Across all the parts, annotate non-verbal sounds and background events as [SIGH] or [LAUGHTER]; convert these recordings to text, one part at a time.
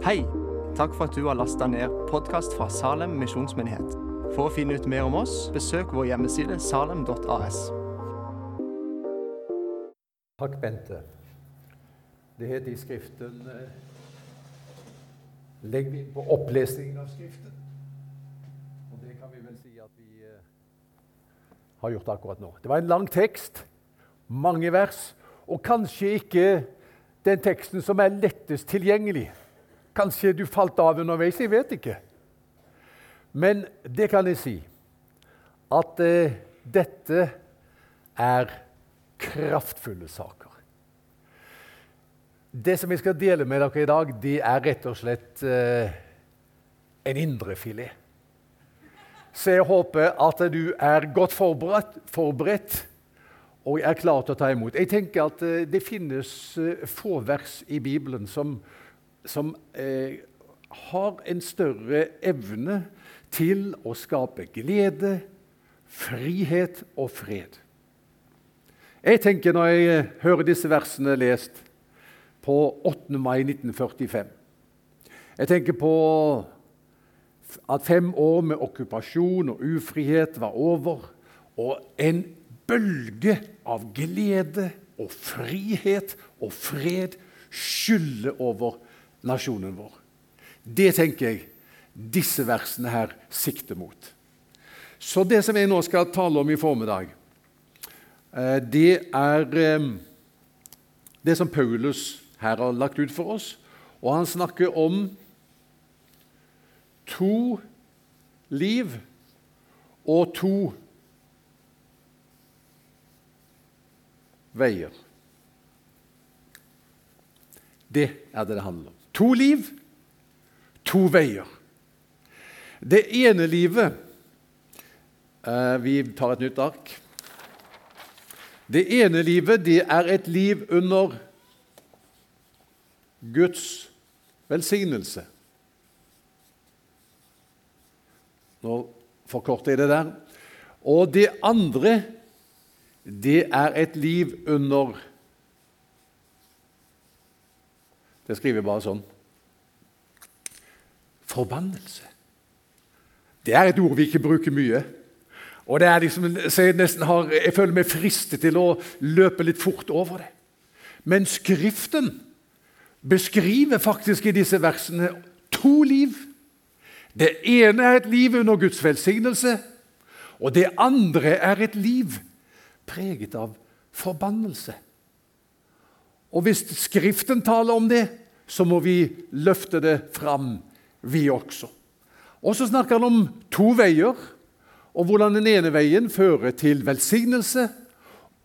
Hei! Takk for at du har lasta ned podkast fra Salem misjonsmyndighet. For å finne ut mer om oss, besøk vår hjemmeside salem.as. Takk, Bente. Det heter i Skriften Legg vi inn på opplesningen av Skriften. Og det kan vi vel si at vi eh, har gjort akkurat nå. Det var en lang tekst, mange vers, og kanskje ikke den teksten som er lettest tilgjengelig. Kanskje du falt av underveis, jeg vet ikke. Men det kan jeg si, at eh, dette er kraftfulle saker. Det som jeg skal dele med dere i dag, det er rett og slett eh, en indrefilet. Så jeg håper at du er godt forberedt, forberedt og er klar til å ta imot. Jeg tenker at eh, Det finnes eh, få vers i Bibelen som som eh, har en større evne til å skape glede, frihet og fred. Jeg tenker Når jeg eh, hører disse versene lest på 8. mai 1945 Jeg tenker på at fem år med okkupasjon og ufrihet var over, og en bølge av glede og frihet og fred skyller over nasjonen vår. Det tenker jeg disse versene her sikter mot. Så det som jeg nå skal tale om i formiddag, eh, det er eh, det som Paulus her har lagt ut for oss. Og han snakker om to liv og to veier. Det er det det handler om. To liv, to veier. Det ene livet eh, Vi tar et nytt ark. Det ene livet det er et liv under Guds velsignelse. Nå forkorter jeg det der. Og det andre, det er et liv under Det skriver bare sånn. Forbannelse. Det er et ord vi ikke bruker mye. Og det er liksom, så jeg, har, jeg føler meg fristet til å løpe litt fort over det. Men Skriften beskriver faktisk i disse versene to liv. Det ene er et liv under Guds velsignelse, og det andre er et liv preget av forbannelse. Og hvis Skriften taler om det, så må vi løfte det fram, vi også. Og så snakker han om to veier, og hvordan den ene veien fører til velsignelse,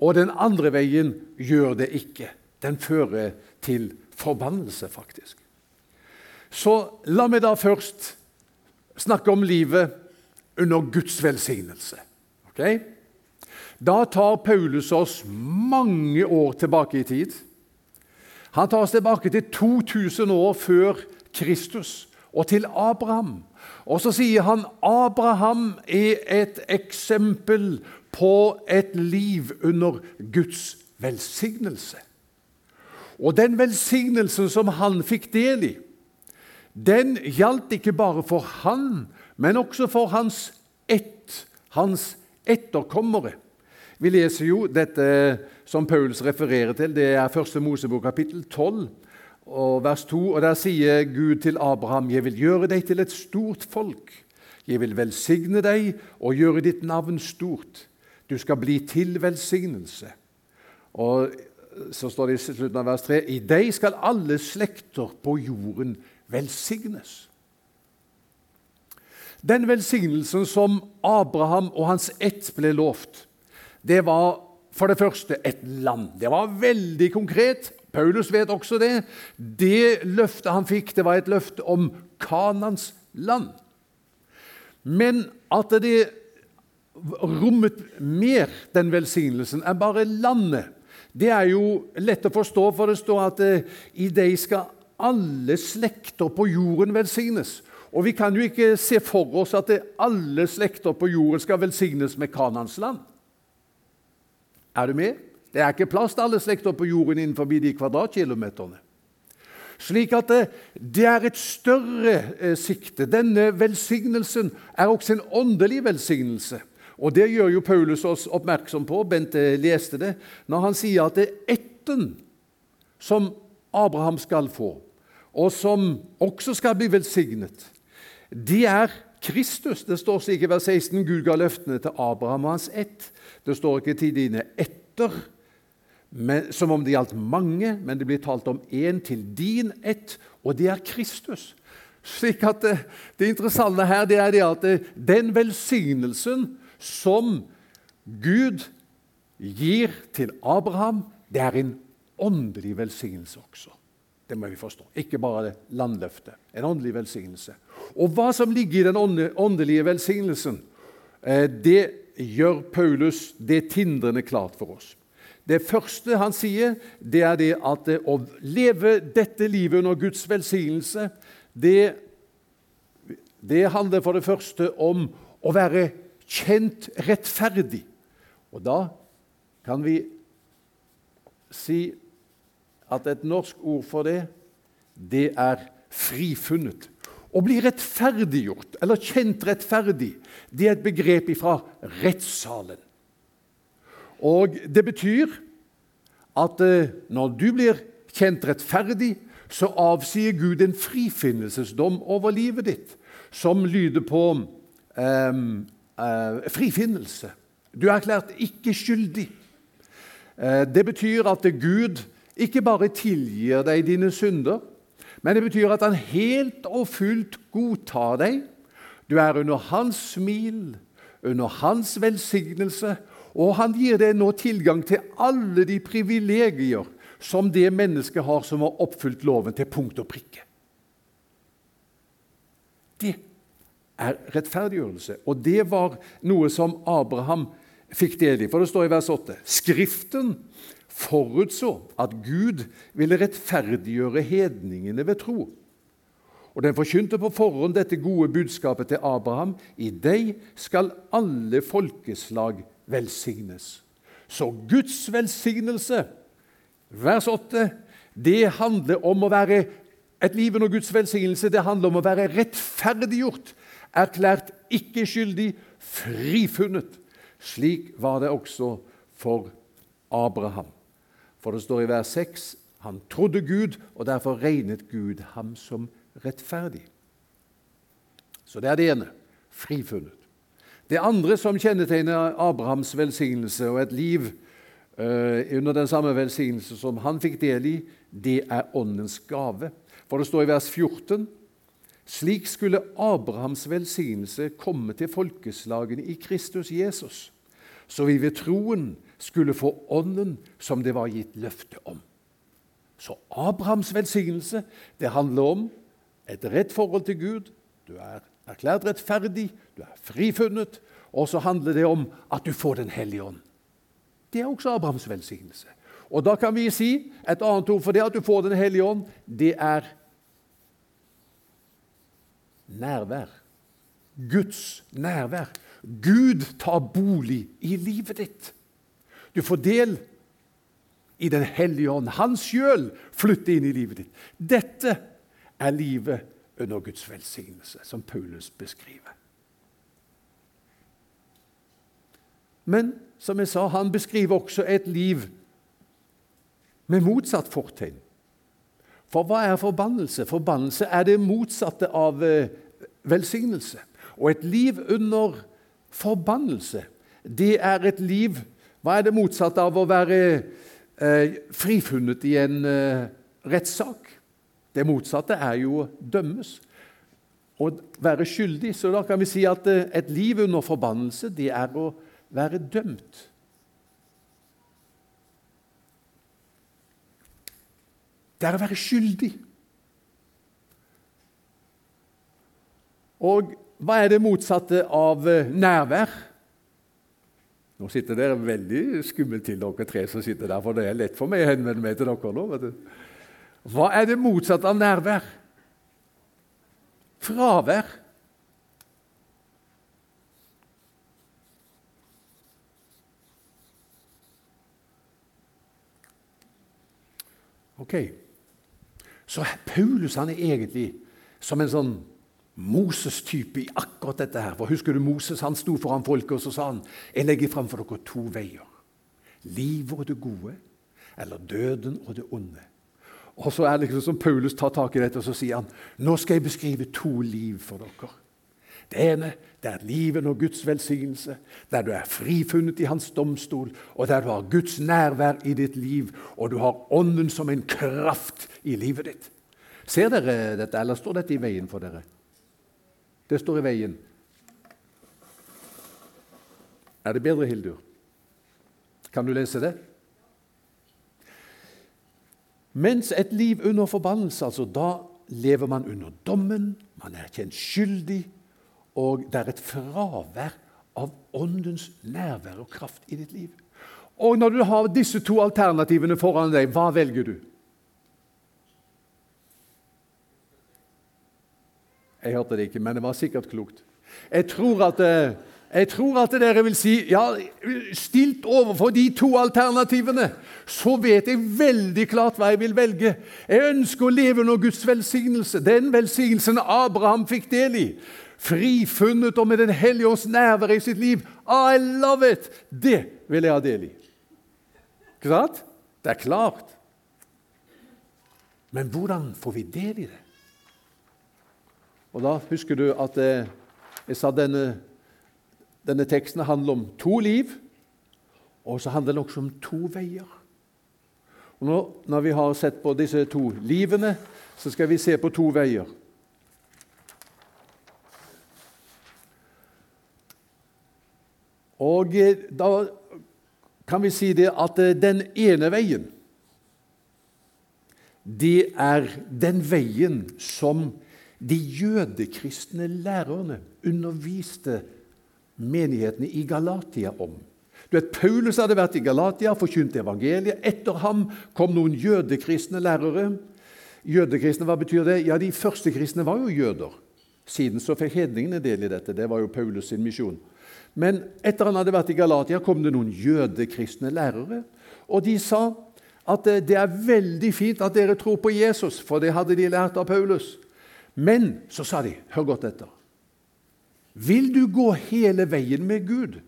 og den andre veien gjør det ikke. Den fører til forbannelse, faktisk. Så la meg da først snakke om livet under Guds velsignelse. Okay? Da tar Paulus oss mange år tilbake i tid. Han tar oss tilbake til 2000 år før Kristus og til Abraham. Og så sier han Abraham er et eksempel på et liv under Guds velsignelse. Og den velsignelsen som han fikk del i, den gjaldt ikke bare for han, men også for hans ett, hans etterkommere. Vi leser jo dette som Paulus refererer til. Det er 1. Mosebok kapittel 12 og vers 2. og Der sier Gud til Abraham.: Jeg vil gjøre deg til et stort folk. Jeg vil velsigne deg og gjøre ditt navn stort. Du skal bli til velsignelse. Og så står det i slutten av vers 3.: I deg skal alle slekter på jorden velsignes. Den velsignelsen som Abraham og hans ett ble lovt, det var for det første et land. Det var veldig konkret. Paulus vet også det. Det løftet han fikk, det var et løfte om Kanans land. Men at det rommet mer, den velsignelsen, enn bare landet, det er jo lett å forstå, for det står at eh, i deg skal alle slekter på jorden velsignes. Og Vi kan jo ikke se for oss at alle slekter på jorden skal velsignes med Kanans land. Er du med? Det er ikke plass til alle slekter på jorden innenfor de kvadratkilometerne. Slik at det, det er et større eh, sikte. Denne velsignelsen er også en åndelig velsignelse. Og Det gjør jo Paulus oss oppmerksom på. Bente leste det når han sier at det er etten som Abraham skal få, og som også skal bli velsignet, det er Kristus. Det står slik i vers 16 Gud ga løftene til Abraham og hans ett. Det står ikke til dine etter, men, som om det gjaldt mange, men det blir talt om én til din ett, og det er Kristus. Slik at det, det interessante her det er det at det, den velsignelsen som Gud gir til Abraham, det er en åndelig velsignelse også. Det må vi forstå. Ikke bare landløftet. En åndelig velsignelse. Og hva som ligger i den åndelige velsignelsen, eh, det gjør Paulus det tindrende klart for oss. Det første han sier, det er det at å leve dette livet under Guds velsignelse, det, det handler for det første om å være kjent rettferdig. Og da kan vi si at et norsk ord for det, det er frifunnet. Å bli rettferdiggjort, eller kjent rettferdig, det er et begrep fra rettssalen. Og det betyr at eh, når du blir kjent rettferdig, så avsier Gud en frifinnelsesdom over livet ditt, som lyder på eh, eh, frifinnelse. Du er erklært ikke skyldig. Eh, det betyr at Gud ikke bare tilgir deg dine synder, men det betyr at han helt og fullt godtar deg. Du er under hans smil, under hans velsignelse, og han gir deg nå tilgang til alle de privilegier som det mennesket har som har oppfylt loven til punkt og prikke. Det er rettferdiggjørelse, og det var noe som Abraham fikk del i. For det står i vers 8.: Skriften forutså at Gud ville rettferdiggjøre hedningene ved tro. Og den forkynte på forhånd dette gode budskapet til Abraham. I deg skal alle folkeslag velsignes. Så Guds velsignelse, vers 8, det handler om å være et liv under Guds velsignelse. Det handler om å være rettferdiggjort, erklært ikke skyldig, frifunnet. Slik var det også for Abraham. For det står i vers 6 han trodde Gud, og derfor regnet Gud ham som rettferdig. Så det er det ene frifunnet. Det andre som kjennetegner Abrahams velsignelse og et liv uh, under den samme velsignelse som han fikk del i, det er Åndens gave. For det står i vers 14 slik skulle Abrahams velsignelse komme til folkeslagene i Kristus Jesus, så vi ved troen skulle få ånden som det var gitt løfte om. Så Abrahams velsignelse det handler om et rett forhold til Gud. Du er erklært rettferdig, du er frifunnet, og så handler det om at du får Den hellige ånd. Det er også Abrahams velsignelse. Og da kan vi si et annet ord for det at du får Den hellige ånd. Det er nærvær. Guds nærvær. Gud tar bolig i livet ditt. Du får del i Den hellige ånd. Han sjøl flytter inn i livet ditt. Dette er livet under Guds velsignelse, som Paulus beskriver. Men som jeg sa, han beskriver også et liv med motsatt fortegn. For hva er forbannelse? Forbannelse er det motsatte av eh, velsignelse. Og et liv under forbannelse, det er et liv hva er det motsatte av å være eh, frifunnet i en eh, rettssak? Det motsatte er jo å dømmes. Å være skyldig. Så da kan vi si at eh, et liv under forbannelse, det er å være dømt. Det er å være skyldig. Og hva er det motsatte av eh, nærvær? Nå sitter dere veldig skummelt til, dere tre som sitter der, for det er lett for meg å henvende meg til dere nå. vet du. Hva er det motsatte av nærvær? Fravær. Ok. Så Paulus han er egentlig som en sånn Moses-type i akkurat dette her. For Husker du Moses? Han sto foran folket og så sa han, jeg legger fram for dere to veier. Livet og det gode, eller døden og det onde. Og så er det liksom som Paulus tar tak i dette og så sier han, nå skal jeg beskrive to liv for dere. Det ene det er livet og Guds velsignelse, der du er frifunnet i Hans domstol, og der du har Guds nærvær i ditt liv, og du har Ånden som en kraft i livet ditt. Ser dere dette, eller står dette i veien for dere? Det står i veien. Er det bedre, Hildur? Kan du lese det? Mens et liv under forbannelse, altså da lever man under dommen, man er kjent skyldig, og det er et fravær av Åndens nærvær og kraft i ditt liv. Og når du har disse to alternativene foran deg, hva velger du? Jeg hørte det ikke, men det var sikkert klokt. Jeg tror at, eh, jeg tror at dere vil si ja, Stilt overfor de to alternativene, så vet jeg veldig klart hva jeg vil velge. Jeg ønsker å leve under Guds velsignelse, den velsignelsen Abraham fikk del i frifunnet og med Den hellige ånds nærvær i sitt liv. I love it! Det vil jeg ha del i. Ikke sant? Det er klart. Men hvordan får vi del i det? Og Da husker du at jeg, jeg sa denne, denne teksten handler om to liv, og så handler den også om to veier. Og nå, Når vi har sett på disse to livene, så skal vi se på to veier. Og eh, da kan vi si det at eh, den ene veien, det er den veien som de jødekristne lærerne underviste menighetene i Galatia om. Du vet, Paulus hadde vært i Galatia, forkynt evangeliet. Etter ham kom noen jødekristne lærere. Jødekristne, Hva betyr det? Ja, De første kristne var jo jøder. Siden så fikk hedningene del i dette. Det var jo Paulus sin misjon. Men etter han hadde vært i Galatia, kom det noen jødekristne lærere. Og de sa at det er veldig fint at dere tror på Jesus, for det hadde de lært av Paulus. Men så sa de, hør godt etter Vil du gå hele veien med Gud,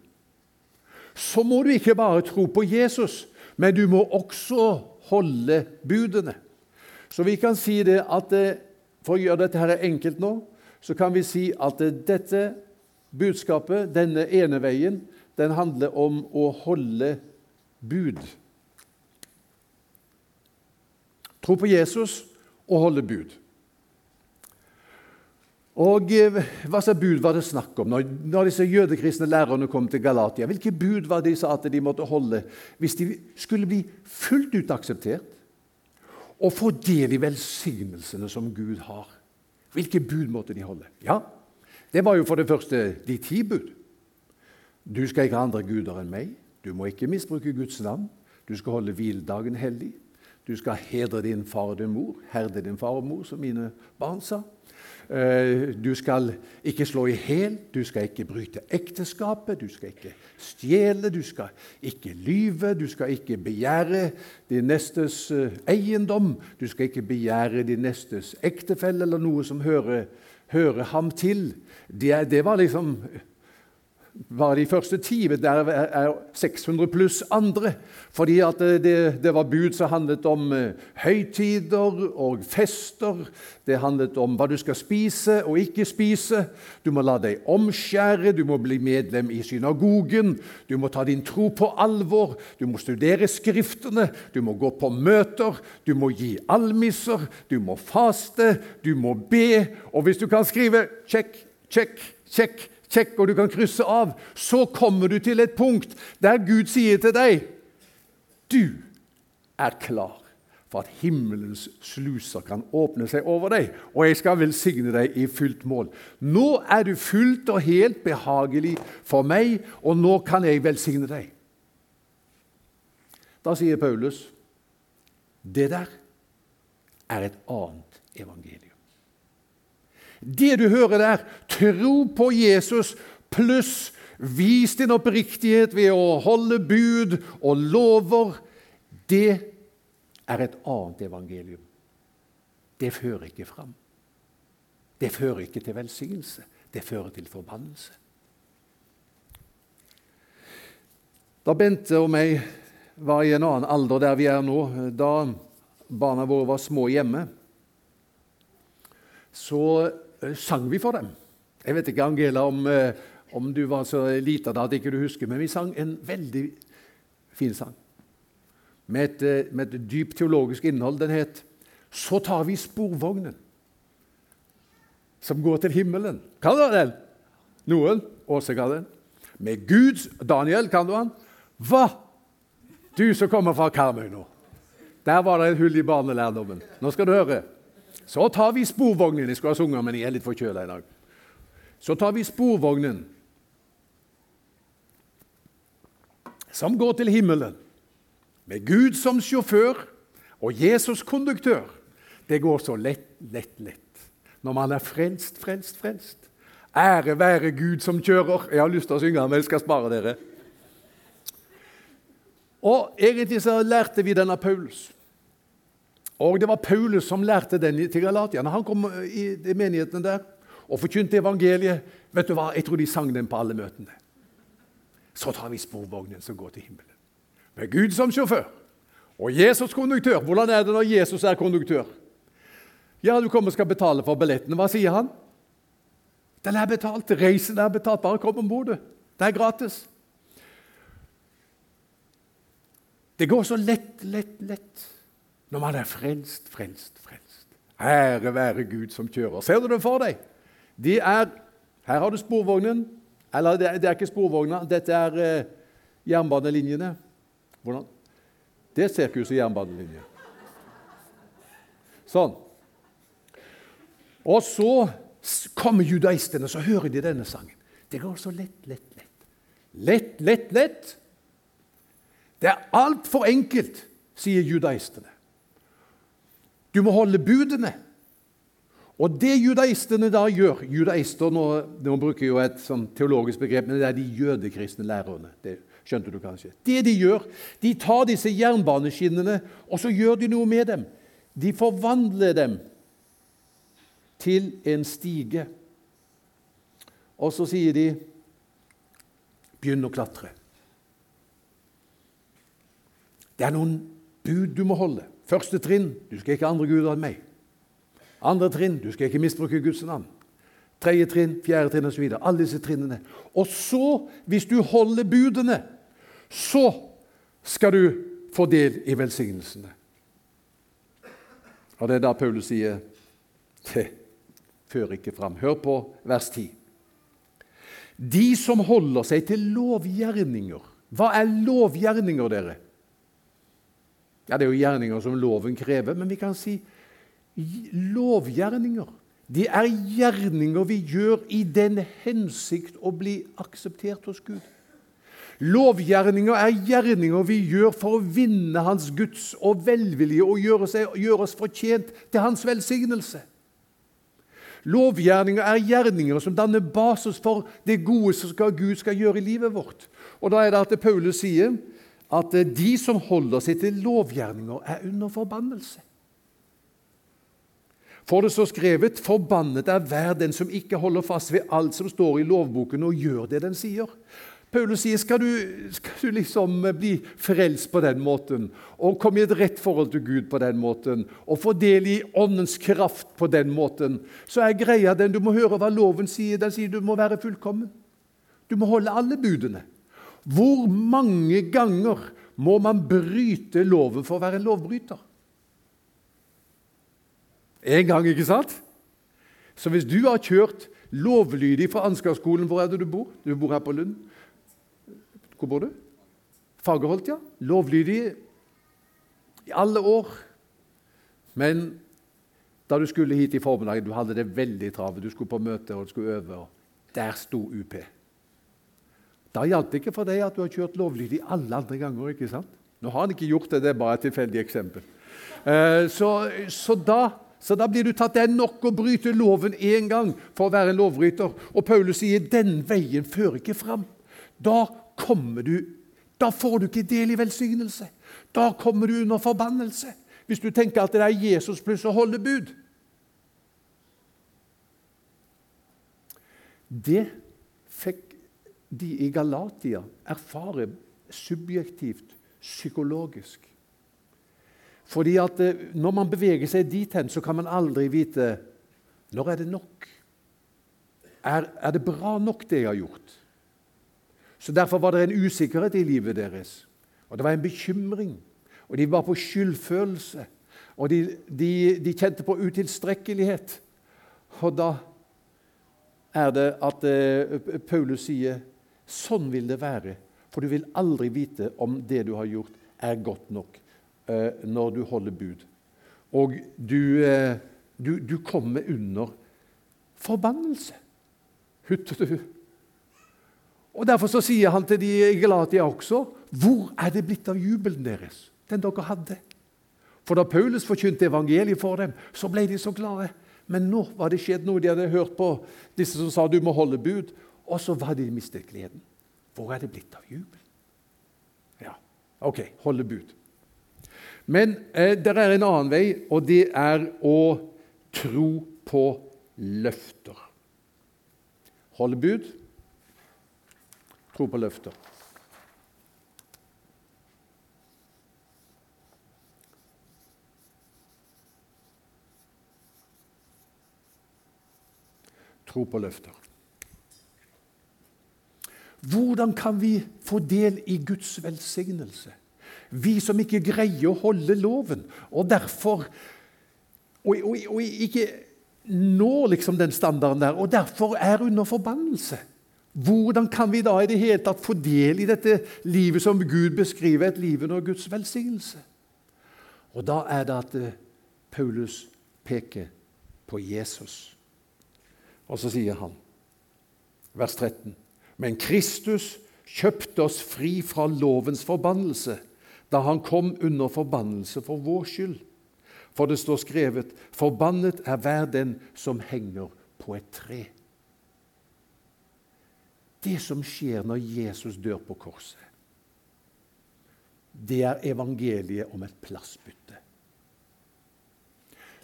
så må du ikke bare tro på Jesus, men du må også holde budene. Så vi kan si det at eh, For å gjøre dette her enkelt nå, så kan vi si at eh, dette Budskapet, denne ene veien, den handler om å holde bud. Tro på Jesus og holde bud. Og eh, Hva slags bud var det snakk om når, når disse jødekristne lærerne kom til Galatia? Hvilke bud var det de sa at de måtte holde hvis de skulle bli fullt ut akseptert og få del i velsignelsene som Gud har? Hvilke bud måtte de holde? Ja, det var jo for det første de ti bud. Du skal ikke ha andre guder enn meg. Du må ikke misbruke Guds navn. Du skal holde hviledagen hellig. Du skal hedre din far og din mor. Herde din far og mor, som mine barn sa. Eh, du skal ikke slå i hjel, du skal ikke bryte ekteskapet, du skal ikke stjele, du skal ikke lyve, du skal ikke begjære din nestes eh, eiendom, du skal ikke begjære din nestes ektefelle eller noe som hører, hører ham til. Det, det var liksom bare de første ti. Der er 600 pluss andre. Fordi at det, det, var bud som handlet om eh, høytider og fester. Det handlet om hva du skal spise og ikke spise. Du må la deg omskjære, du må bli medlem i synagogen. Du må ta din tro på alvor, du må studere Skriftene, du må gå på møter, du må gi almisser, du må faste, du må be. Og hvis du kan skrive 'sjekk, Check, check, check, og du kan krysse av. Så kommer du til et punkt der Gud sier til deg Du er klar for at himmelens sluser kan åpne seg over deg, og jeg skal velsigne deg i fullt mål. Nå er du fullt og helt behagelig for meg, og nå kan jeg velsigne deg. Da sier Paulus det der er et annet evangelium. Det du hører der, tro på Jesus pluss vis din oppriktighet ved å holde bud og lover, det er et annet evangelium. det fører ikke fram. Det fører ikke til velsignelse. Det fører til forbannelse. Da Bente og meg var i en annen alder der vi er nå, da barna våre var små hjemme, så sang vi for dem. Jeg vet ikke, Angela, om, eh, om du var så lita da at ikke du husker, men vi sang en veldig fin sang med et, eh, med et dypt teologisk innhold. Den het 'Så tar vi sporvognen som går til himmelen'. Kan du den? Noen? Åse kan den. Med Guds Daniel, kan du han? Hva? Du som kommer fra Karmøy nå. Der var det et hull i barnelærdommen. Nå skal du høre. Så tar vi sporvognen. Jeg skulle ha sunget, men jeg er litt forkjøla i dag. Så tar vi sporvognen som går til himmelen, med Gud som sjåfør og Jesus konduktør. Det går så lett, lett, lett når man er frelst, frelst, frelst. Ære være Gud som kjører. Jeg har lyst til å synge, men jeg skal spare dere. Og Egentlig så lærte vi den av Paulus. Og Det var Paulus som lærte den til Galatierne. Han kom i menighetene der og forkynte evangeliet. Vet du hva? Jeg tror de sang den på alle møtene. Så tar vi sporvognen som går til himmelen. Med Gud som sjåfør og Jesus konduktør. Hvordan er det når Jesus er konduktør? Ja, du kommer og skal betale for billettene. Hva sier han? Den er betalt. Reisen er betalt. Bare kom om bord. Det er gratis. Det går så lett, lett, lett når man er frelst, frelst, frelst. Ære være Gud som kjører. Ser du det for deg? De er, her har du sporvognen. Eller det, det er ikke sporvogna, dette er eh, jernbanelinjene. Hvordan? Det ser ikke ut som jernbanelinje. Sånn. Og så kommer judaistene, så hører de denne sangen. Det går så lett, lett, lett. Lett, lett, lett. Det er altfor enkelt, sier judaistene. Du må holde budene. Og det judaistene da gjør Judaister nå, nå bruker jo et sånn teologisk begrep, men det er de jødekristne lærerne. Det skjønte du kanskje. Det de gjør, de tar disse jernbaneskinnene og så gjør de noe med dem. De forvandler dem til en stige. Og så sier de 'begynn å klatre'. Det er noen bud du må holde. Første trinn du skal ikke andre guder enn meg. Andre trinn du skal ikke misbruke Guds navn. Tredje trinn, fjerde trinn osv. Alle disse trinnene. Og så, hvis du holder budene, så skal du få del i velsignelsene. Og det er da Paulus sier det fører ikke fram. Hør på vers 10. De som holder seg til lovgjerninger Hva er lovgjerninger, dere? Ja, Det er jo gjerninger som loven krever, men vi kan si lovgjerninger. Det er gjerninger vi gjør i den hensikt å bli akseptert hos Gud. Lovgjerninger er gjerninger vi gjør for å vinne Hans Guds og velvilje og gjøre, seg, gjøre oss fortjent til Hans velsignelse. Lovgjerninger er gjerninger som danner basis for det gode som Gud skal gjøre i livet vårt. Og Da er det at Paulus sier at eh, de som holder seg til lovgjerninger, er under forbannelse. For det står skrevet:" Forbannet er hver den som ikke holder fast ved alt som står i lovboken, og gjør det den sier. Paulus sier skal du, skal du liksom bli frelst på den måten og komme i et rett forhold til Gud på den måten og få del i Åndens kraft på den måten, så er greia den du må høre hva loven sier. Den sier du må være fullkommen. Du må holde alle budene. Hvor mange ganger må man bryte loven for å være en lovbryter? En gang, ikke sant? Så hvis du har kjørt lovlydig fra Ansgarskolen Hvor er det du bor? Du bor her på Lund. Hvor bor du? Fagerholt, ja. Lovlydig i alle år. Men da du skulle hit i formiddag, du hadde det veldig travelt, du skulle på møte og du skulle øve, og der sto UP. Da gjaldt det ikke for deg at du har kjørt lovlydig alle andre ganger. ikke sant? Nå har han ikke gjort det, det er bare et tilfeldig eksempel. Eh, så, så, da, så, da, blir du tatt. Det er nok å bryte loven én gang for å være en lovbryter. Og Paulus sier den veien fører ikke fram. Da kommer du Da får du ikke del i velsignelse. Da kommer du under forbannelse. Hvis du tenker at det er Jesus pluss å holde bud. Det fikk de i Galatia erfarer subjektivt, psykologisk. Fordi at eh, Når man beveger seg dit hen, så kan man aldri vite når er det nok. Er, er det bra nok, det jeg har gjort? Så Derfor var det en usikkerhet i livet deres. Og det var en bekymring. Og de var på skyldfølelse. Og de, de, de kjente på utilstrekkelighet. Og da er det at uh, Paulus sier sånn vil det være. For du vil aldri vite om det du har gjort, er godt nok uh, når du holder bud. Og du, uh, du, du kommer under forbannelse. Hutter du? Og Derfor så sier han til de Galatia også hvor er det blitt av jubelen deres, den dere hadde? For da Paulus forkynte evangeliet for dem, så ble de så glade. Men nå var det skjedd noe. De hadde hørt på disse som sa du må holde bud. Og så var de mistet gleden. Hvor er det blitt av jubel? Ja, ok, holde bud. Men eh, det er en annen vei, og det er å tro på løfter. Holde bud, tro på løfter. tro på løfter. Hvordan kan vi få del i Guds velsignelse? Vi som ikke greier å holde loven, og derfor og, og, og ikke når liksom den standarden der, og derfor er under forbannelse. Hvordan kan vi da i det hele tatt få del i dette livet som Gud beskriver, et liv under Guds velsignelse? Og Da er det at eh, Paulus peker på Jesus. Og så sier han, vers 13.: Men Kristus kjøpte oss fri fra lovens forbannelse da han kom under forbannelse for vår skyld. For det står skrevet:" Forbannet er hver den som henger på et tre. Det som skjer når Jesus dør på korset, det er evangeliet om et plassbytte.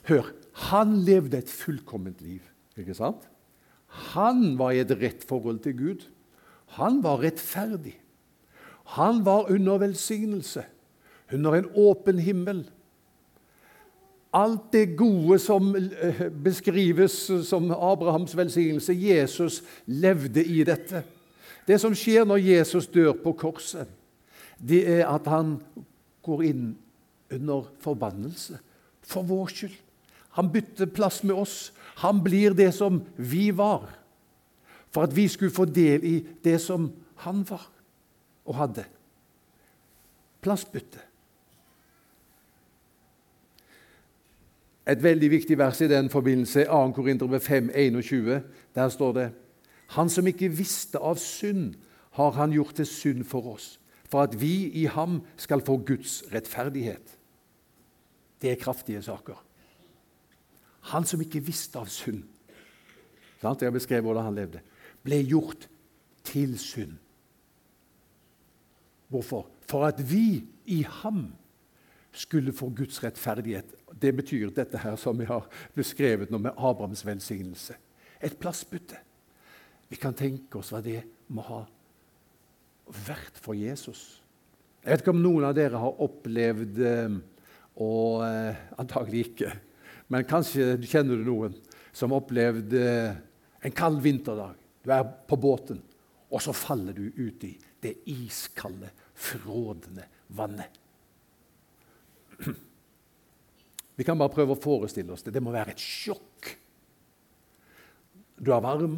Hør, han levde et fullkomment liv, ikke sant? Han var i et rett forhold til Gud. Han var rettferdig. Han var under velsignelse, under en åpen himmel. Alt det gode som eh, beskrives som Abrahams velsignelse Jesus levde i dette. Det som skjer når Jesus dør på korset, det er at han går inn under forbannelse for vår skyld. Han bytter plass med oss. Han blir det som vi var, for at vi skulle få del i det som han var og hadde. Plassbytte. Et veldig viktig vers i den forbindelse er 2. Korinterbrev 5, 21. Der står det Han som ikke visste av synd, har han gjort til synd for oss, for at vi i ham skal få Guds rettferdighet. Det er kraftige saker. Han som ikke visste av synd, Jeg jeg beskrevet hvordan han levde, ble gjort til synd. Hvorfor? For at vi i ham skulle få Guds rettferdighet. Det betyr dette her som vi har beskrevet nå med Abrahams velsignelse. Et plassbytte. Vi kan tenke oss hva det må ha vært for Jesus. Jeg vet ikke om noen av dere har opplevd eh, og eh, antagelig ikke men kanskje kjenner du noen som opplevde en kald vinterdag. Du er på båten, og så faller du ut i det iskalde, frådende vannet. [CLEARS THROAT] Vi kan bare prøve å forestille oss det. Det må være et sjokk. Du er varm,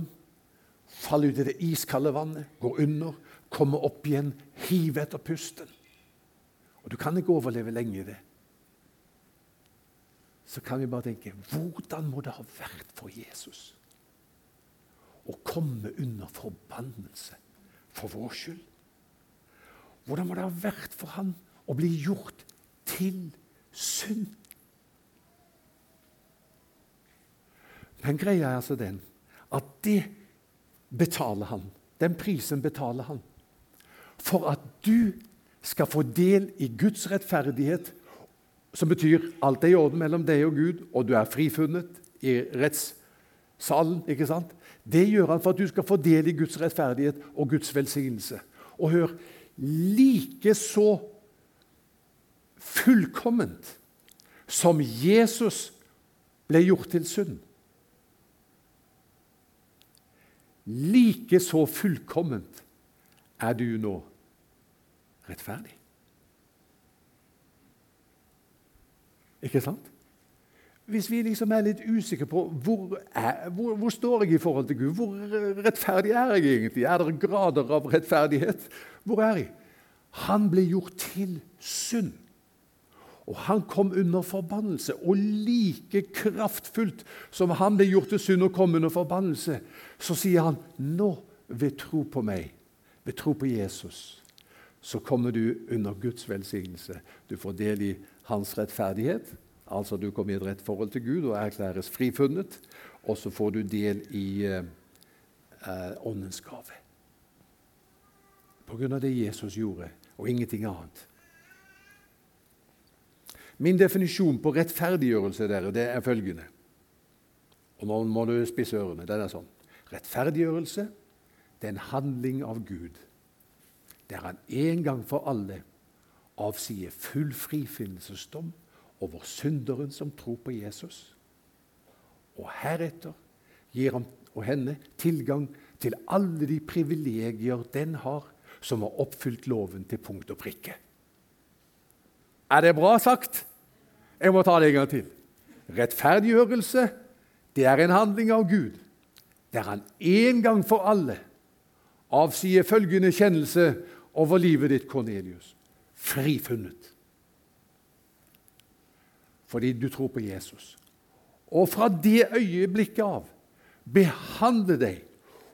faller ut i det iskalde vannet, går under, kommer opp igjen, hiver etter pusten. Og Du kan ikke overleve lenge i det så kan vi bare tenke hvordan må det ha vært for Jesus å komme under forbannelse for vår skyld? Hvordan må det ha vært for han å bli gjort til synd? Men greia er altså den at det betaler han. Den prisen betaler han. For at du skal få del i Guds rettferdighet som betyr alt er i orden mellom deg og Gud, og du er frifunnet i rettssalen, ikke sant? Det gjør han for at du skal få del i Guds rettferdighet og Guds velsignelse. Og hør like så fullkomment som Jesus ble gjort til synd. Like så fullkomment er du nå rettferdig. Ikke sant? Hvis vi liksom er litt usikre på hvor, er, hvor, hvor står jeg i forhold til Gud, hvor rettferdig er jeg egentlig? Er det grader av rettferdighet? Hvor er jeg? Han ble gjort til synd. Og han kom under forbannelse. Og like kraftfullt som han ble gjort til synd og kom under forbannelse, så sier han nå ved tro på meg, ved tro på Jesus, så kommer du under Guds velsignelse. Du får del i hans rettferdighet Altså du kommer i et rett forhold til Gud og erklæres frifunnet. Og så får du del i eh, eh åndens gave. På grunn av det Jesus gjorde, og ingenting annet. Min definisjon på rettferdiggjørelse dere, det er følgende. Og nå må du spisse ørene. Den er sånn. Rettferdiggjørelse det er en handling av Gud der han en gang for alle avsier full frifinnelsesdom over synderen som tror på Jesus. Og heretter gir han og henne tilgang til alle de privilegier den har som har oppfylt loven til punkt og prikke. Er det bra sagt? Jeg må ta det en gang til. Rettferdiggjørelse det er en handling av Gud, der han en gang for alle avsier følgende kjennelse over livet ditt, Kornelius. Frifunnet fordi du tror på Jesus. Og fra det øyeblikket av behandle deg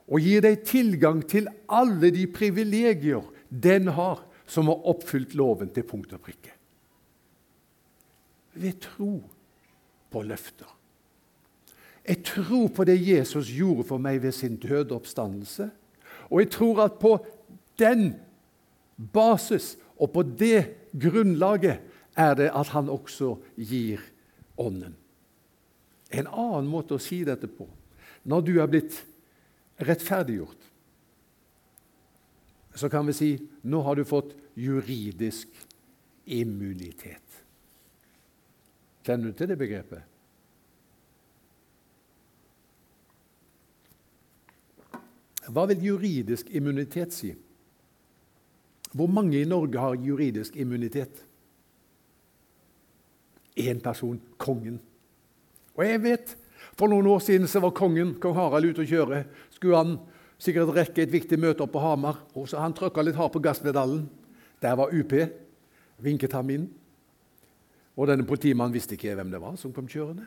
og gi deg tilgang til alle de privilegier den har som har oppfylt loven til punkt og prikke. Ved tro på løfter. Jeg tror på det Jesus gjorde for meg ved sin døde oppstandelse. Og jeg tror at på den basis og på det grunnlaget er det at han også gir Ånden. En annen måte å si dette på Når du er blitt rettferdiggjort, så kan vi si nå har du fått juridisk immunitet. Kjenner du til det begrepet? Hva vil juridisk immunitet si? Hvor mange i Norge har juridisk immunitet? Én person kongen. Og jeg vet, For noen år siden så var kongen, kong Harald ute å kjøre. Skulle han sikkert rekke et viktig møte oppe på Hamar. og så Han trykka litt hardt på gasspedalen. Der var UP. Vinket ham inn. Og denne Politimannen visste ikke hvem det var som kom kjørende.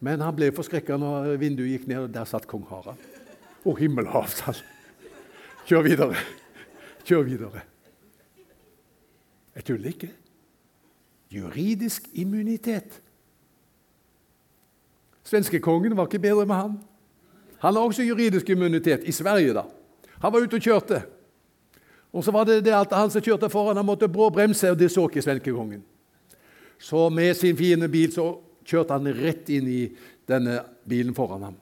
Men han ble forskrekka når vinduet gikk ned, og der satt kong Harald. Å, himmelhavsall! Kjør videre. Kjør videre. Jeg tuller ikke juridisk immunitet. Svenskekongen var ikke bedre med han. Han har også juridisk immunitet i Sverige. da. Han var ute og kjørte. Og så var det det at Han som kjørte foran, han måtte brå bremse, og det så ikke svenskekongen. Så med sin fine bil så kjørte han rett inn i denne bilen foran ham.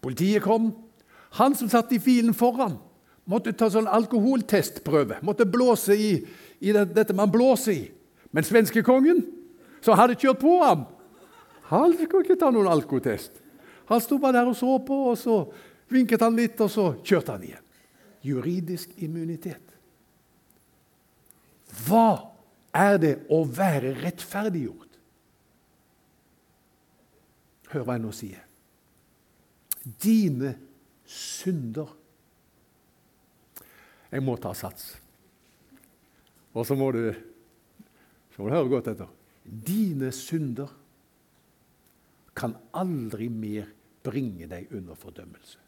Politiet kom. Han som satt i bilen foran, måtte ta sånn alkoholtestprøve. Måtte blåse i, i det, dette man blåser i. Men svenskekongen, som hadde kjørt på ham, han skulle ikke ta noen alkotest. Han sto bare der og så på, og så vinket han litt, og så kjørte han igjen. Juridisk immunitet. Hva er det å være rettferdiggjort? Hør hva jeg nå sier. Dine synder Jeg må ta sats. Og så må du så må du høre godt etter. Dine synder kan aldri mer bringe deg under fordømmelse.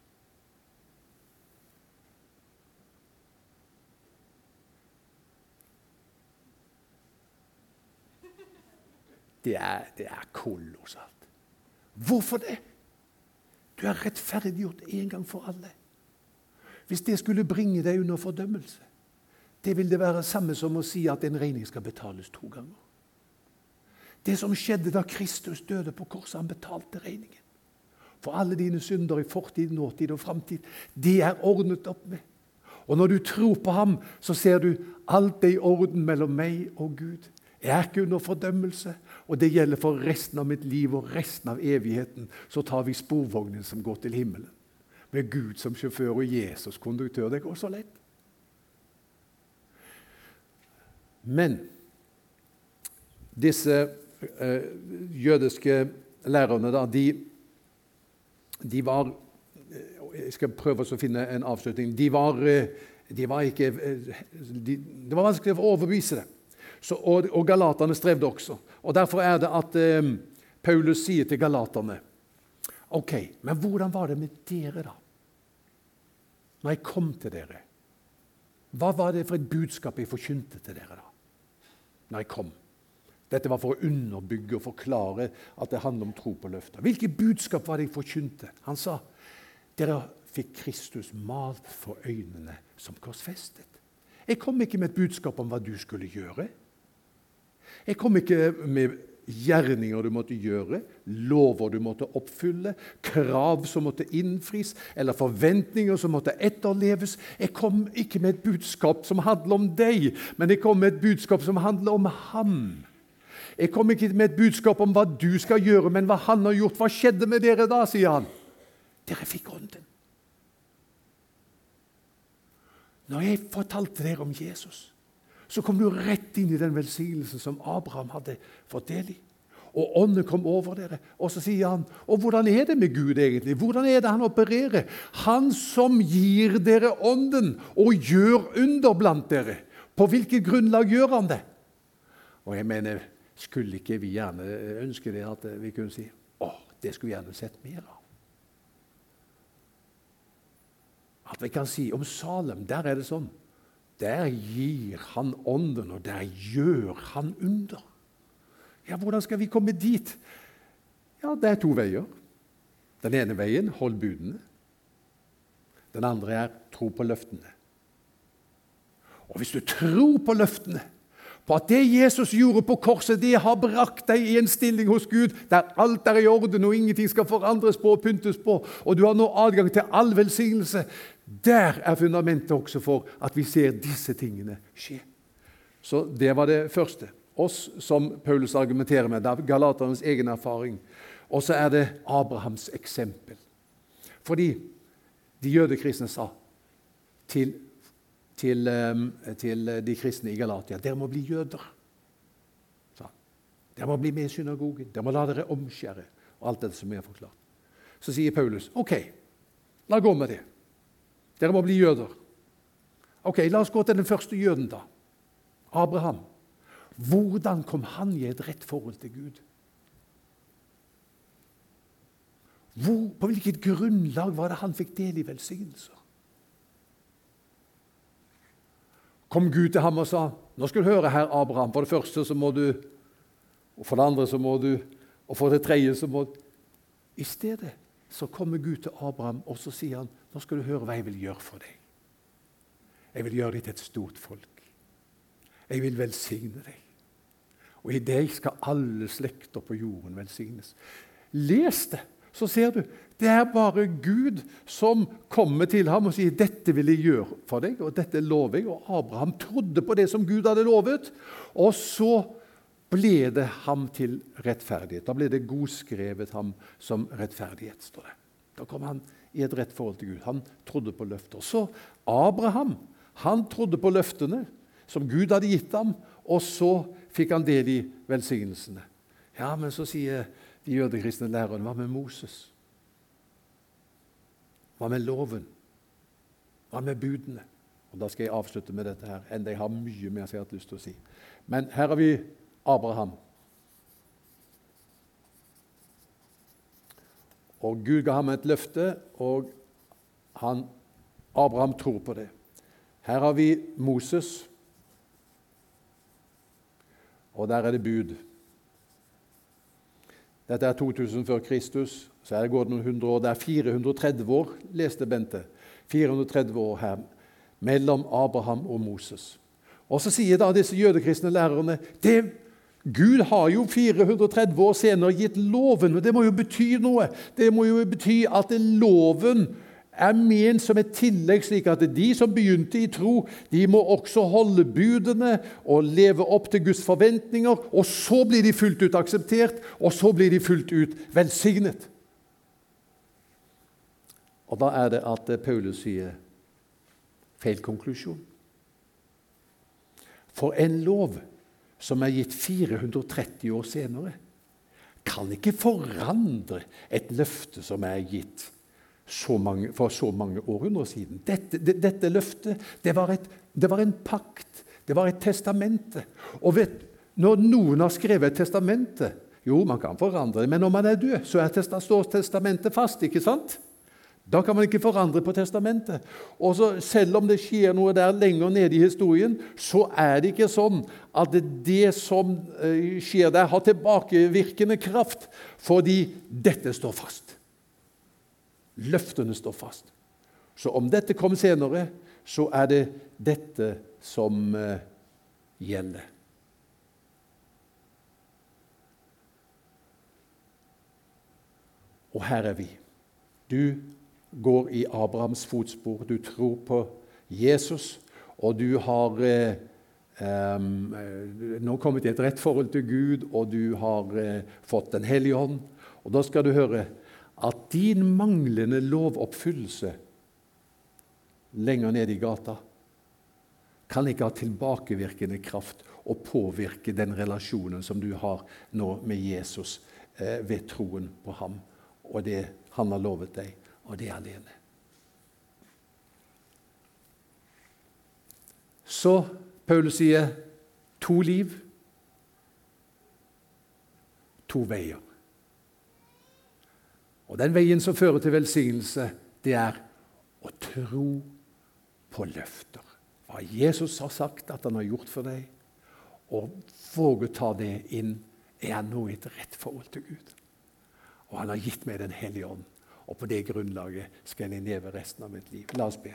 Det er, det er kolossalt. Hvorfor det? Du er rettferdiggjort en gang for alle. Hvis det skulle bringe deg under fordømmelse, det vil det være samme som å si at en regning skal betales to ganger. Det som skjedde da Kristus døde på korset, han betalte regningen. For alle dine synder i fortid, nåtid og framtid. Det er ordnet opp med. Og når du tror på ham, så ser du alt er i orden mellom meg og Gud. Jeg er ikke under fordømmelse, og det gjelder for resten av mitt liv og resten av evigheten. Så tar vi sporvognen som går til himmelen, med Gud som sjåfør og Jesus konduktør. Det går så lett. Men disse eh, jødiske lærerne, da, de, de var Jeg skal prøve å finne en avslutning. De var, eh, de var ikke eh, de, Det var vanskelig å overbevise dem. Så, og, og galaterne strevde også. Og Derfor er det at eh, Paulus sier til galaterne Ok, men hvordan var det med dere, da? Når jeg kom til dere, hva var det for et budskap jeg forkynte til dere da? Når jeg kom? Dette var for å underbygge og forklare at det handler om tro på løfter. Hvilket budskap var det jeg forkynte? Han sa dere fikk Kristus malt for øynene som korsfestet. Jeg kom ikke med et budskap om hva du skulle gjøre. Jeg kom ikke med gjerninger du måtte gjøre, lover du måtte oppfylle, krav som måtte innfris, eller forventninger som måtte etterleves. Jeg kom ikke med et budskap som handler om deg, men jeg kom med et budskap som handler om ham. Jeg kom ikke med et budskap om hva du skal gjøre, men hva han har gjort. Hva skjedde med dere da? sier han. Dere fikk ånden. Når jeg fortalte dere om Jesus, så kom du rett inn i den velsignelsen som Abraham hadde fått del i. Og ånden kom over dere. Og så sier han Og hvordan er det med Gud egentlig? Hvordan er det han opererer? Han som gir dere ånden og gjør under blant dere. På hvilket grunnlag gjør han det? Og jeg mener, skulle ikke vi gjerne ønske det at vi kunne si å, det skulle vi gjerne sett mer av? At vi kan si om Salem, der er det sånn. Der gir han ånden, og der gjør han under. Ja, Hvordan skal vi komme dit? Ja, Det er to veier. Den ene veien hold budene. Den andre er tro på løftene. Og hvis du tror på løftene, på at det Jesus gjorde på korset, det har brakt deg i en stilling hos Gud der alt er i orden og ingenting skal forandres på og pyntes på, og du har nå adgang til all velsignelse, der er fundamentet også for at vi ser disse tingene skje. Så det var det første. Oss som Paulus argumenterer med. Det er Galaternes egen erfaring. Og så er det Abrahams eksempel. Fordi de jødekristne sa til, til, til, de kristne i Galatia dere må bli jøder. Sa. Dere må bli med i synagogen, dere må la dere omskjære. og alt dette som er forklart. Så sier Paulus ok, la gå med det. Dere må bli jøder. Ok, La oss gå til den første jøden, da. Abraham. Hvordan kom han i et rett forhold til Gud? Hvor, på hvilket grunnlag var det han fikk del i velsignelser? Kom Gud til ham og sa nå skal du høre, herr Abraham, for det første så må du og For det andre så må du, og for det tredje så må du I stedet så kommer Gud til Abraham og så sier han, nå skal du høre hva jeg vil gjøre for deg. Jeg vil gjøre deg til et stort folk. Jeg vil velsigne deg. Og i deg skal alle slekter på jorden velsignes. Les det, så ser du. Det er bare Gud som kommer til ham og sier 'Dette vil jeg gjøre for deg', og 'dette lover jeg'. Og Abraham trodde på det som Gud hadde lovet. Og så ble det ham til rettferdighet. Da ble det godskrevet ham som rettferdighet. står det. Da kom han i et rett forhold til Gud. Han trodde på løfter. Så Abraham han trodde på løftene som Gud hadde gitt ham, og så fikk han del i velsignelsene. Ja, men så sier de jødekristne lærerne hva med Moses? Hva med loven? Hva med budene? Og Da skal jeg avslutte med dette her, enda jeg har mye mer jeg har lyst til å si. Men her har vi Abraham. Og Gud ga ham et løfte, og han, Abraham tror på det. Her har vi Moses, og der er det bud. Dette er 2000 før Kristus, så er det gått noen hundre år. Det er 430 år, leste Bente. 430 år her mellom Abraham og Moses. Og Så sier da disse jødekristne lærerne det Gud har jo 430 år senere gitt loven, og det må jo bety noe. Det må jo bety at loven er ment som et tillegg, slik at de som begynte i tro, de må også holde budene og leve opp til Guds forventninger. Og så blir de fullt ut akseptert, og så blir de fullt ut velsignet. Og da er det at Paulus sier feil konklusjon. For en lov som er gitt 430 år senere, kan ikke forandre et løfte som er gitt så mange, for så mange århundrer siden. Dette, det, dette løftet det var, et, det var, en pakt, det var et testamente. Og vet, når noen har skrevet et testamente Jo, man kan forandre det, men når man er død, så er står testamentet fast. ikke sant? Da kan man ikke forandre på testamentet. Og så, Selv om det skjer noe der lenger nede i historien, så er det ikke sånn at det som eh, skjer der, har tilbakevirkende kraft, fordi dette står fast. Løftene står fast. Så om dette kom senere, så er det dette som uh, gjelder. Og her er vi. Du går i Abrahams fotspor. Du tror på Jesus, og du har eh, um, nå kommet i et rett forhold til Gud, og du har uh, fått Den hellige ånd. Og da skal du høre at din manglende lovoppfyllelse lenger ned i gata kan ikke ha tilbakevirkende kraft og påvirke den relasjonen som du har nå med Jesus eh, ved troen på ham og det han har lovet deg og det alene. Så Paulus sier to liv, to veier. Og Den veien som fører til velsignelse, det er å tro på løfter. Hva Jesus har sagt at han har gjort for deg, og våge å ta det inn. Er jeg nå i et rett forhold til Gud? Og han har gitt meg Den hellige ånd. Og på det grunnlaget skal jeg leve resten av mitt liv. La oss be.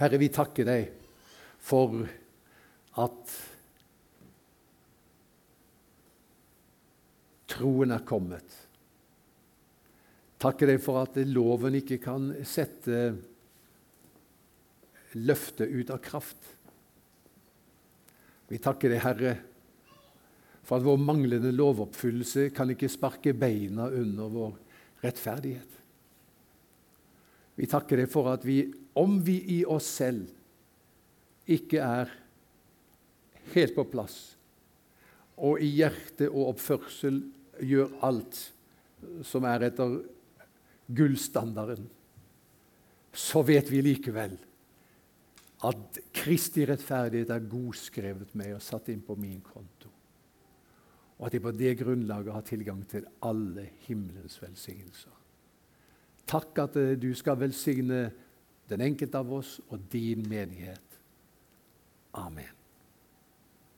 Herre, vi takker deg for at troen er kommet. Takker deg for at loven ikke kan sette løftet ut av kraft. Vi takker deg, Herre, for at vår manglende lovoppfyllelse kan ikke sparke beina under vår rettferdighet. Vi takker deg for at vi, om vi i oss selv ikke er helt på plass, og i hjerte og oppførsel gjør alt som er etter gullstandarden, så vet vi likevel at Kristi rettferdighet er godskrevet med og satt inn på min konto og at jeg på det grunnlaget har tilgang til alle himmelens velsignelser. Takk at eh, du skal velsigne den enkelte av oss og din menighet. Amen.